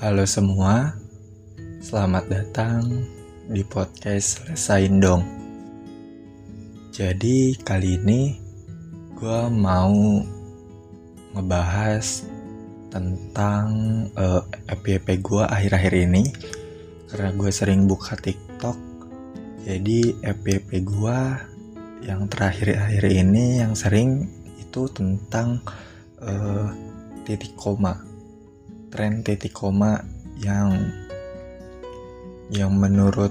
Halo semua, selamat datang di podcast Selesain Dong. Jadi kali ini gue mau ngebahas tentang uh, FYP gue akhir-akhir ini karena gue sering buka TikTok. Jadi FYP gue yang terakhir-akhir ini yang sering itu tentang uh, titik koma tren titik koma yang yang menurut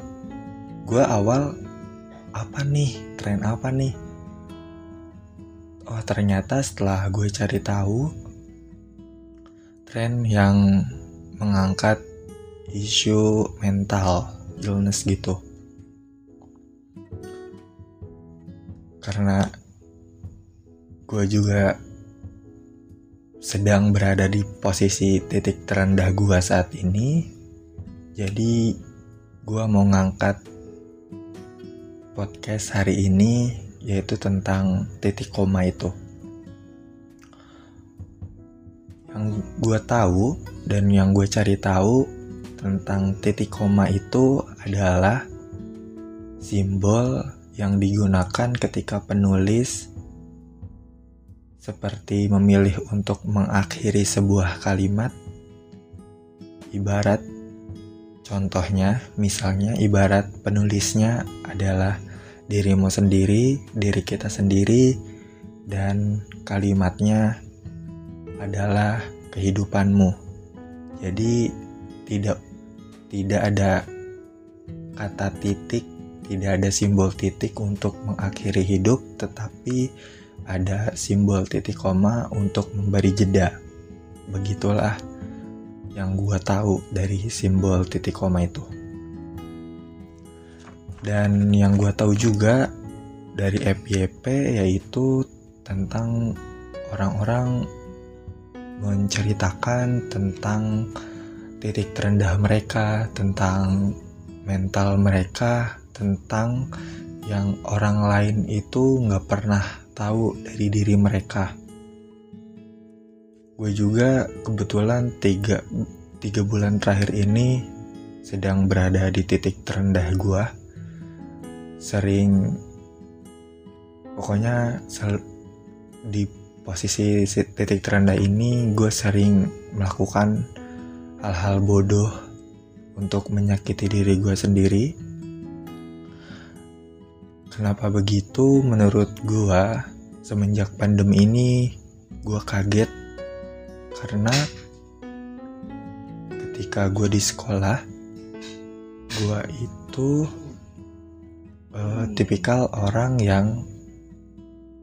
gue awal apa nih tren apa nih? Oh ternyata setelah gue cari tahu tren yang mengangkat isu mental illness gitu. Karena gue juga sedang berada di posisi titik terendah gua saat ini. Jadi gua mau ngangkat podcast hari ini yaitu tentang titik koma itu. Yang gua tahu dan yang gue cari tahu tentang titik koma itu adalah simbol yang digunakan ketika penulis seperti memilih untuk mengakhiri sebuah kalimat. Ibarat contohnya, misalnya ibarat penulisnya adalah dirimu sendiri, diri kita sendiri, dan kalimatnya adalah kehidupanmu. Jadi tidak tidak ada kata titik, tidak ada simbol titik untuk mengakhiri hidup, tetapi ada simbol titik koma untuk memberi jeda. Begitulah yang gue tahu dari simbol titik koma itu. Dan yang gue tahu juga dari FYP yaitu tentang orang-orang menceritakan tentang titik terendah mereka, tentang mental mereka, tentang yang orang lain itu nggak pernah tahu dari diri mereka. Gue juga kebetulan tiga, tiga bulan terakhir ini sedang berada di titik terendah gue. Sering, pokoknya sel, di posisi titik terendah ini gue sering melakukan hal-hal bodoh untuk menyakiti diri gue sendiri Kenapa begitu? Menurut gua, semenjak pandemi ini, gua kaget karena ketika gua di sekolah, gua itu uh, tipikal orang yang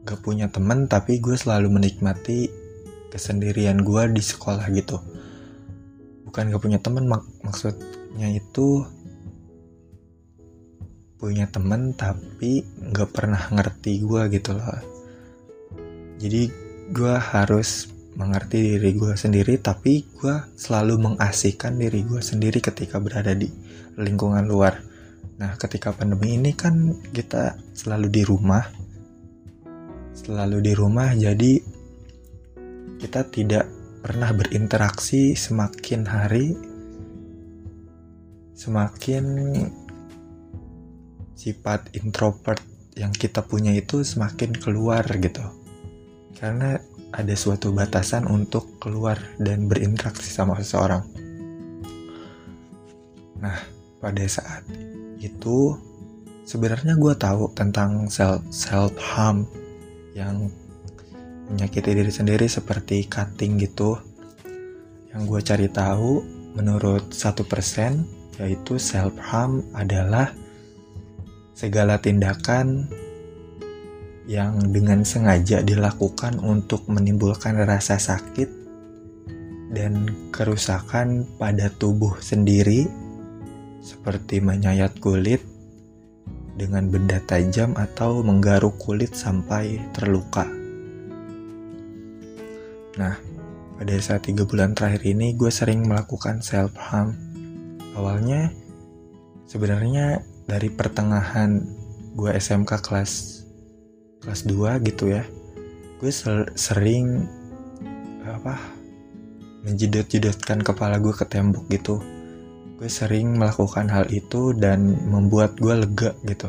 gak punya temen tapi gue selalu menikmati kesendirian gue di sekolah gitu bukan gak punya temen mak maksudnya itu punya temen tapi nggak pernah ngerti gue gitu loh. Jadi gue harus mengerti diri gue sendiri tapi gue selalu mengasihkan diri gue sendiri ketika berada di lingkungan luar. Nah ketika pandemi ini kan kita selalu di rumah selalu di rumah jadi kita tidak pernah berinteraksi semakin hari semakin sifat introvert yang kita punya itu semakin keluar gitu. Karena ada suatu batasan untuk keluar dan berinteraksi sama seseorang. Nah, pada saat itu sebenarnya gue tahu tentang self self harm yang menyakiti diri sendiri seperti cutting gitu. Yang gue cari tahu menurut satu persen yaitu self harm adalah segala tindakan yang dengan sengaja dilakukan untuk menimbulkan rasa sakit dan kerusakan pada tubuh sendiri seperti menyayat kulit dengan benda tajam atau menggaruk kulit sampai terluka. Nah, pada saat tiga bulan terakhir ini gue sering melakukan self harm. Awalnya sebenarnya dari pertengahan gue SMK kelas kelas 2 gitu ya gue sering apa menjedot-jedotkan kepala gue ke tembok gitu. Gue sering melakukan hal itu dan membuat gue lega gitu.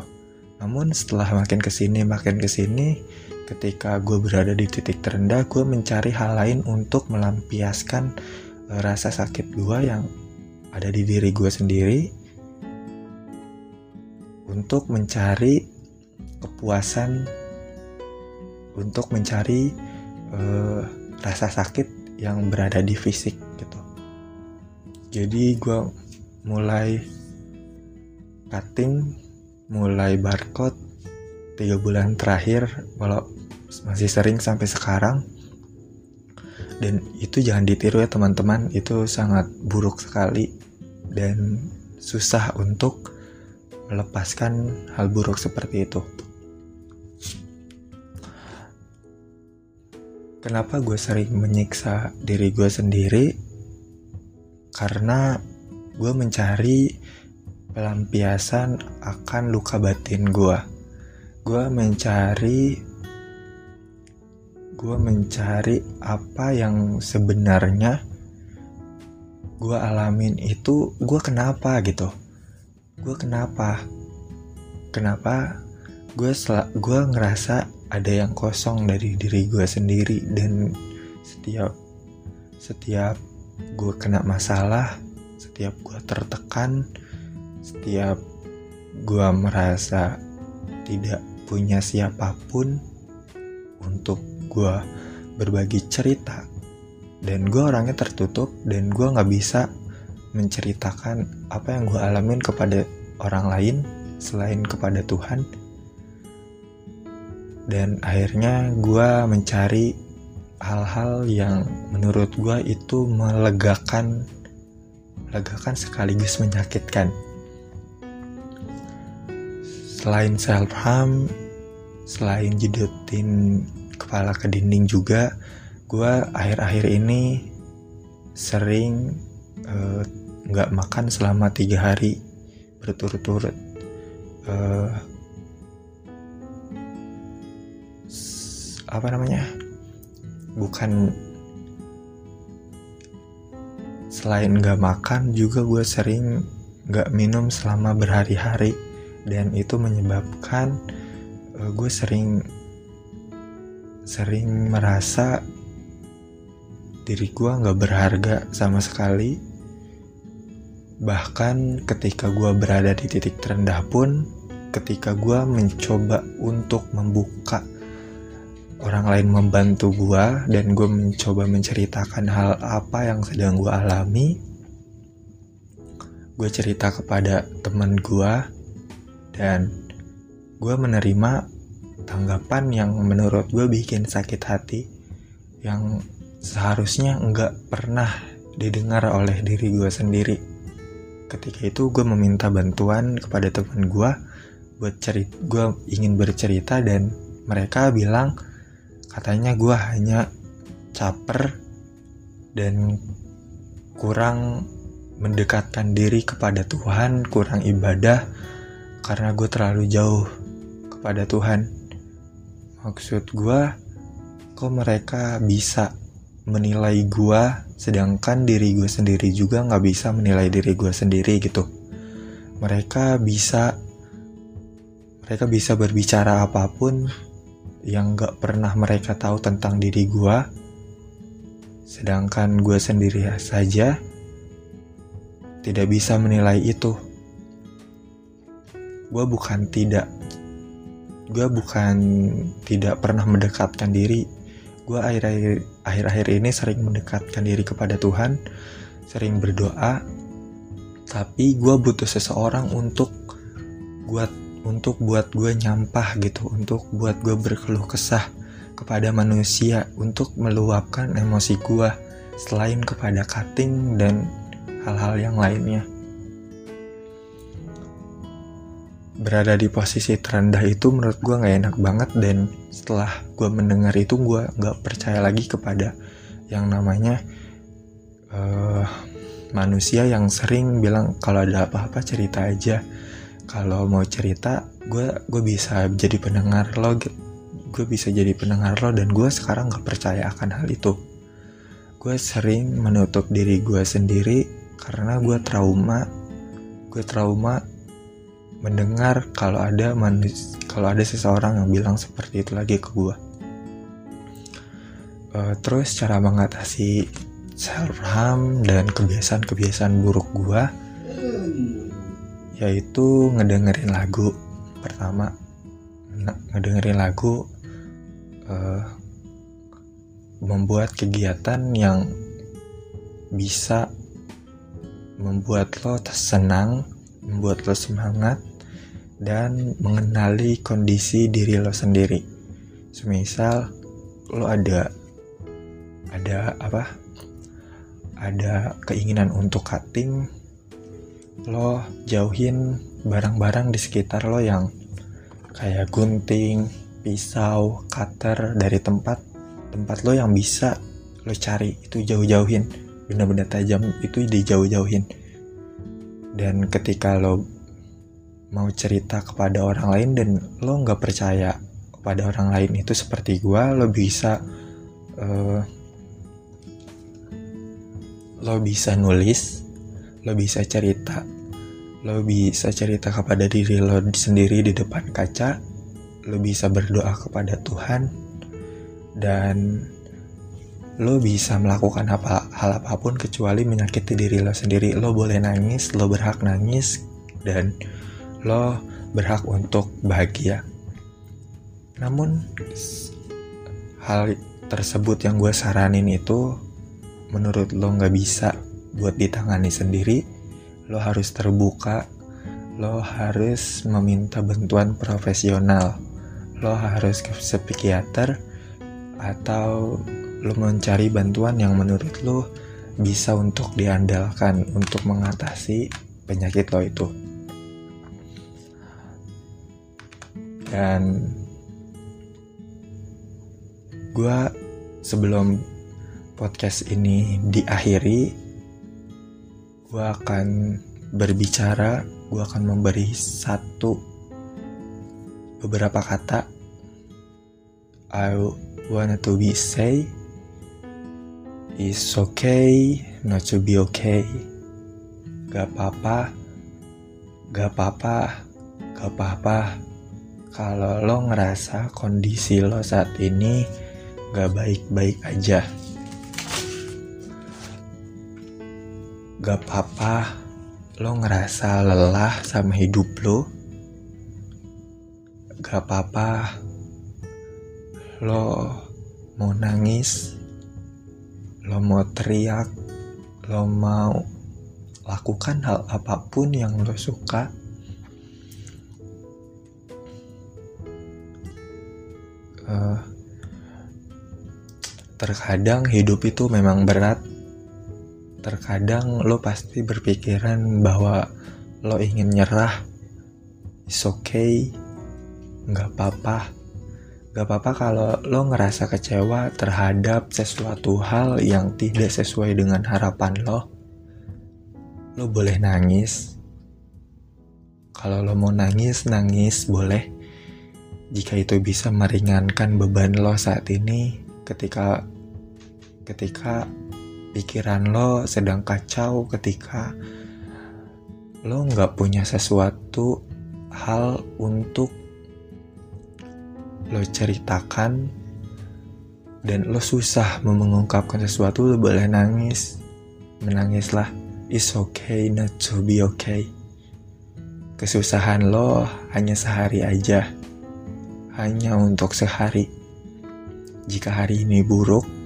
Namun setelah makin ke sini makin ke sini ketika gue berada di titik terendah gue mencari hal lain untuk melampiaskan uh, rasa sakit gue yang ada di diri gue sendiri untuk mencari kepuasan untuk mencari uh, rasa sakit yang berada di fisik gitu. Jadi gue mulai cutting mulai barcode tiga bulan terakhir walau masih sering sampai sekarang. Dan itu jangan ditiru ya teman-teman. Itu sangat buruk sekali dan susah untuk melepaskan hal buruk seperti itu. Kenapa gue sering menyiksa diri gue sendiri? Karena gue mencari pelampiasan akan luka batin gue. Gue mencari gue mencari apa yang sebenarnya gue alamin itu gue kenapa gitu gue kenapa? Kenapa gue gue ngerasa ada yang kosong dari diri gue sendiri dan setiap setiap gue kena masalah setiap gue tertekan setiap gue merasa tidak punya siapa pun untuk gue berbagi cerita. Dan gue orangnya tertutup dan gue nggak bisa menceritakan apa yang gue alamin kepada orang lain selain kepada Tuhan. Dan akhirnya gue mencari hal-hal yang menurut gue itu melegakan melegakan sekaligus menyakitkan. Selain self harm selain jedotin kepala ke dinding juga gue akhir-akhir ini sering eh, nggak makan selama tiga hari berturut-turut. Uh, apa namanya? Bukan selain nggak makan juga gue sering nggak minum selama berhari-hari. Dan itu menyebabkan uh, gue sering sering merasa diri gue nggak berharga sama sekali bahkan ketika gue berada di titik terendah pun ketika gue mencoba untuk membuka orang lain membantu gue dan gue mencoba menceritakan hal apa yang sedang gue alami gue cerita kepada teman gue dan gue menerima tanggapan yang menurut gue bikin sakit hati yang seharusnya nggak pernah didengar oleh diri gue sendiri ketika itu gue meminta bantuan kepada teman gue buat cerita gue ingin bercerita dan mereka bilang katanya gue hanya caper dan kurang mendekatkan diri kepada Tuhan kurang ibadah karena gue terlalu jauh kepada Tuhan. Maksud gue, kok mereka bisa menilai gue, sedangkan diri gue sendiri juga nggak bisa menilai diri gue sendiri gitu. Mereka bisa, mereka bisa berbicara apa pun yang nggak pernah mereka tahu tentang diri gue, sedangkan gue sendiri saja tidak bisa menilai itu gue bukan tidak gue bukan tidak pernah mendekatkan diri gue akhir-akhir akhir-akhir ini sering mendekatkan diri kepada Tuhan sering berdoa tapi gue butuh seseorang untuk buat untuk buat gue nyampah gitu untuk buat gue berkeluh kesah kepada manusia untuk meluapkan emosi gue selain kepada cutting dan hal-hal yang lainnya berada di posisi terendah itu menurut gue nggak enak banget dan setelah gue mendengar itu gue nggak percaya lagi kepada yang namanya uh, manusia yang sering bilang kalau ada apa-apa cerita aja. Kalau mau cerita gue gue bisa jadi pendengar lo gue bisa jadi pendengar lo dan gue sekarang nggak percaya akan hal itu. Gue sering menutup diri gue sendiri karena gue trauma. Gue trauma mendengar kalau ada manis kalau ada seseorang yang bilang seperti itu lagi ke gue uh, terus cara mengatasi self dan kebiasaan-kebiasaan buruk gue yaitu ngedengerin lagu. Pertama ngedengerin lagu uh, membuat kegiatan yang bisa membuat lo senang, membuat lo semangat, dan mengenali kondisi diri lo sendiri. Semisal lo ada ada apa? Ada keinginan untuk cutting, lo jauhin barang-barang di sekitar lo yang kayak gunting, pisau, cutter dari tempat tempat lo yang bisa lo cari itu jauh-jauhin benda-benda tajam itu dijauh-jauhin dan ketika lo mau cerita kepada orang lain dan lo nggak percaya kepada orang lain itu seperti gue lo bisa uh, lo bisa nulis lo bisa cerita lo bisa cerita kepada diri lo sendiri di depan kaca lo bisa berdoa kepada Tuhan dan lo bisa melakukan apa hal apa pun kecuali menyakiti diri lo sendiri. Lo boleh nangis lo berhak nangis dan lo berhak untuk bahagia. Namun hal tersebut yang gue saranin itu menurut lo nggak bisa buat ditangani sendiri. Lo harus terbuka. Lo harus meminta bantuan profesional. Lo harus ke psikiater atau lo mencari bantuan yang menurut lo bisa untuk diandalkan untuk mengatasi penyakit lo itu. Dan gue sebelum podcast ini diakhiri, gue akan berbicara, gue akan memberi satu beberapa kata. I wanted to be say it's okay not to be okay. Gak apa-apa gak apa-apa gak apa-apa. Kalau lo ngerasa kondisi lo saat ini gak baik-baik aja. Gak apa-apa lo ngerasa lelah sama hidup lo. Gak apa-apa lo mau nangis, lo mau teriak, lo mau lakukan hal apa pun yang lo suka, uh, terkadang hidup itu memang berat. Terkadang lo pasti berpikiran bahwa lo ingin nyerah. It's okay, nggak apa-apa Gak apa-apa kalau lo ngerasa kecewa terhadap sesuatu hal yang tidak sesuai dengan harapan lo. Lo boleh nangis. Kalau lo mau nangis, nangis boleh. Jika itu bisa meringankan beban lo saat ini ketika ketika pikiran lo sedang kacau ketika lo nggak punya sesuatu hal untuk lo ceritakan dan lo susah mengungkapkan sesuatu lo boleh nangis. Menangislah it's okay not to be okay. Kesusahan lo hanya sehari aja hanya untuk sehari. Jika hari ini buruk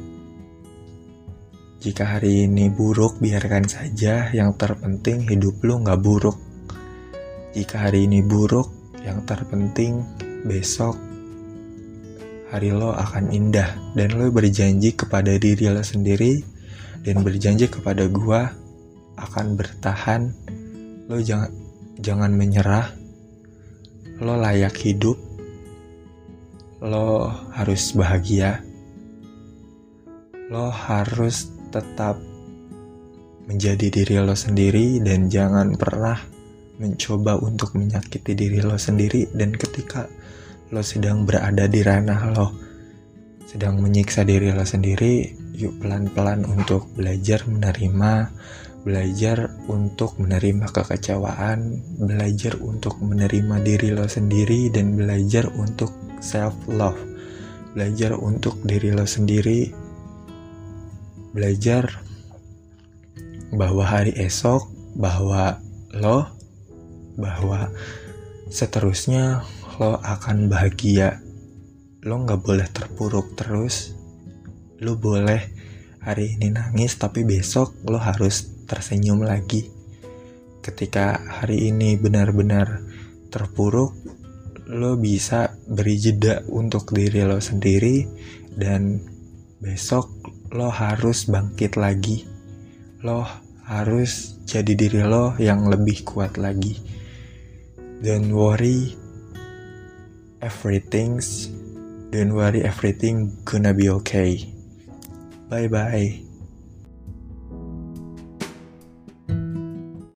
jika hari ini buruk biarkan saja. Yang terpenting hidup lo nggak buruk. Jika hari ini buruk yang terpenting besok hari lo akan indah dan lo berjanji kepada diri lo sendiri dan berjanji kepada gua akan bertahan. Lo jangan jangan menyerah. Lo layak hidup. Lo harus bahagia. Lo harus tetap menjadi diri lo sendiri dan jangan pernah mencoba untuk menyakiti diri lo sendiri. Dan ketika lo sedang berada di ranah lo. Sedang menyiksa diri lo sendiri yuk pelan-pelan untuk belajar menerima belajar untuk menerima kekecewaan belajar untuk menerima diri lo sendiri dan belajar untuk self love belajar untuk diri lo sendiri. Belajar bahwa hari esok bahwa lo bahwa seterusnya lo akan bahagia. Lo nggak boleh terpuruk terus. Lo boleh hari ini nangis tapi besok lo harus tersenyum lagi. Ketika hari ini benar-benar terpuruk lo bisa beri jeda untuk diri lo sendiri dan besok lo harus bangkit lagi. Lo harus jadi diri lo yang lebih kuat lagi. Don't worry everything's Don't worry, everything gonna be okay. Bye bye.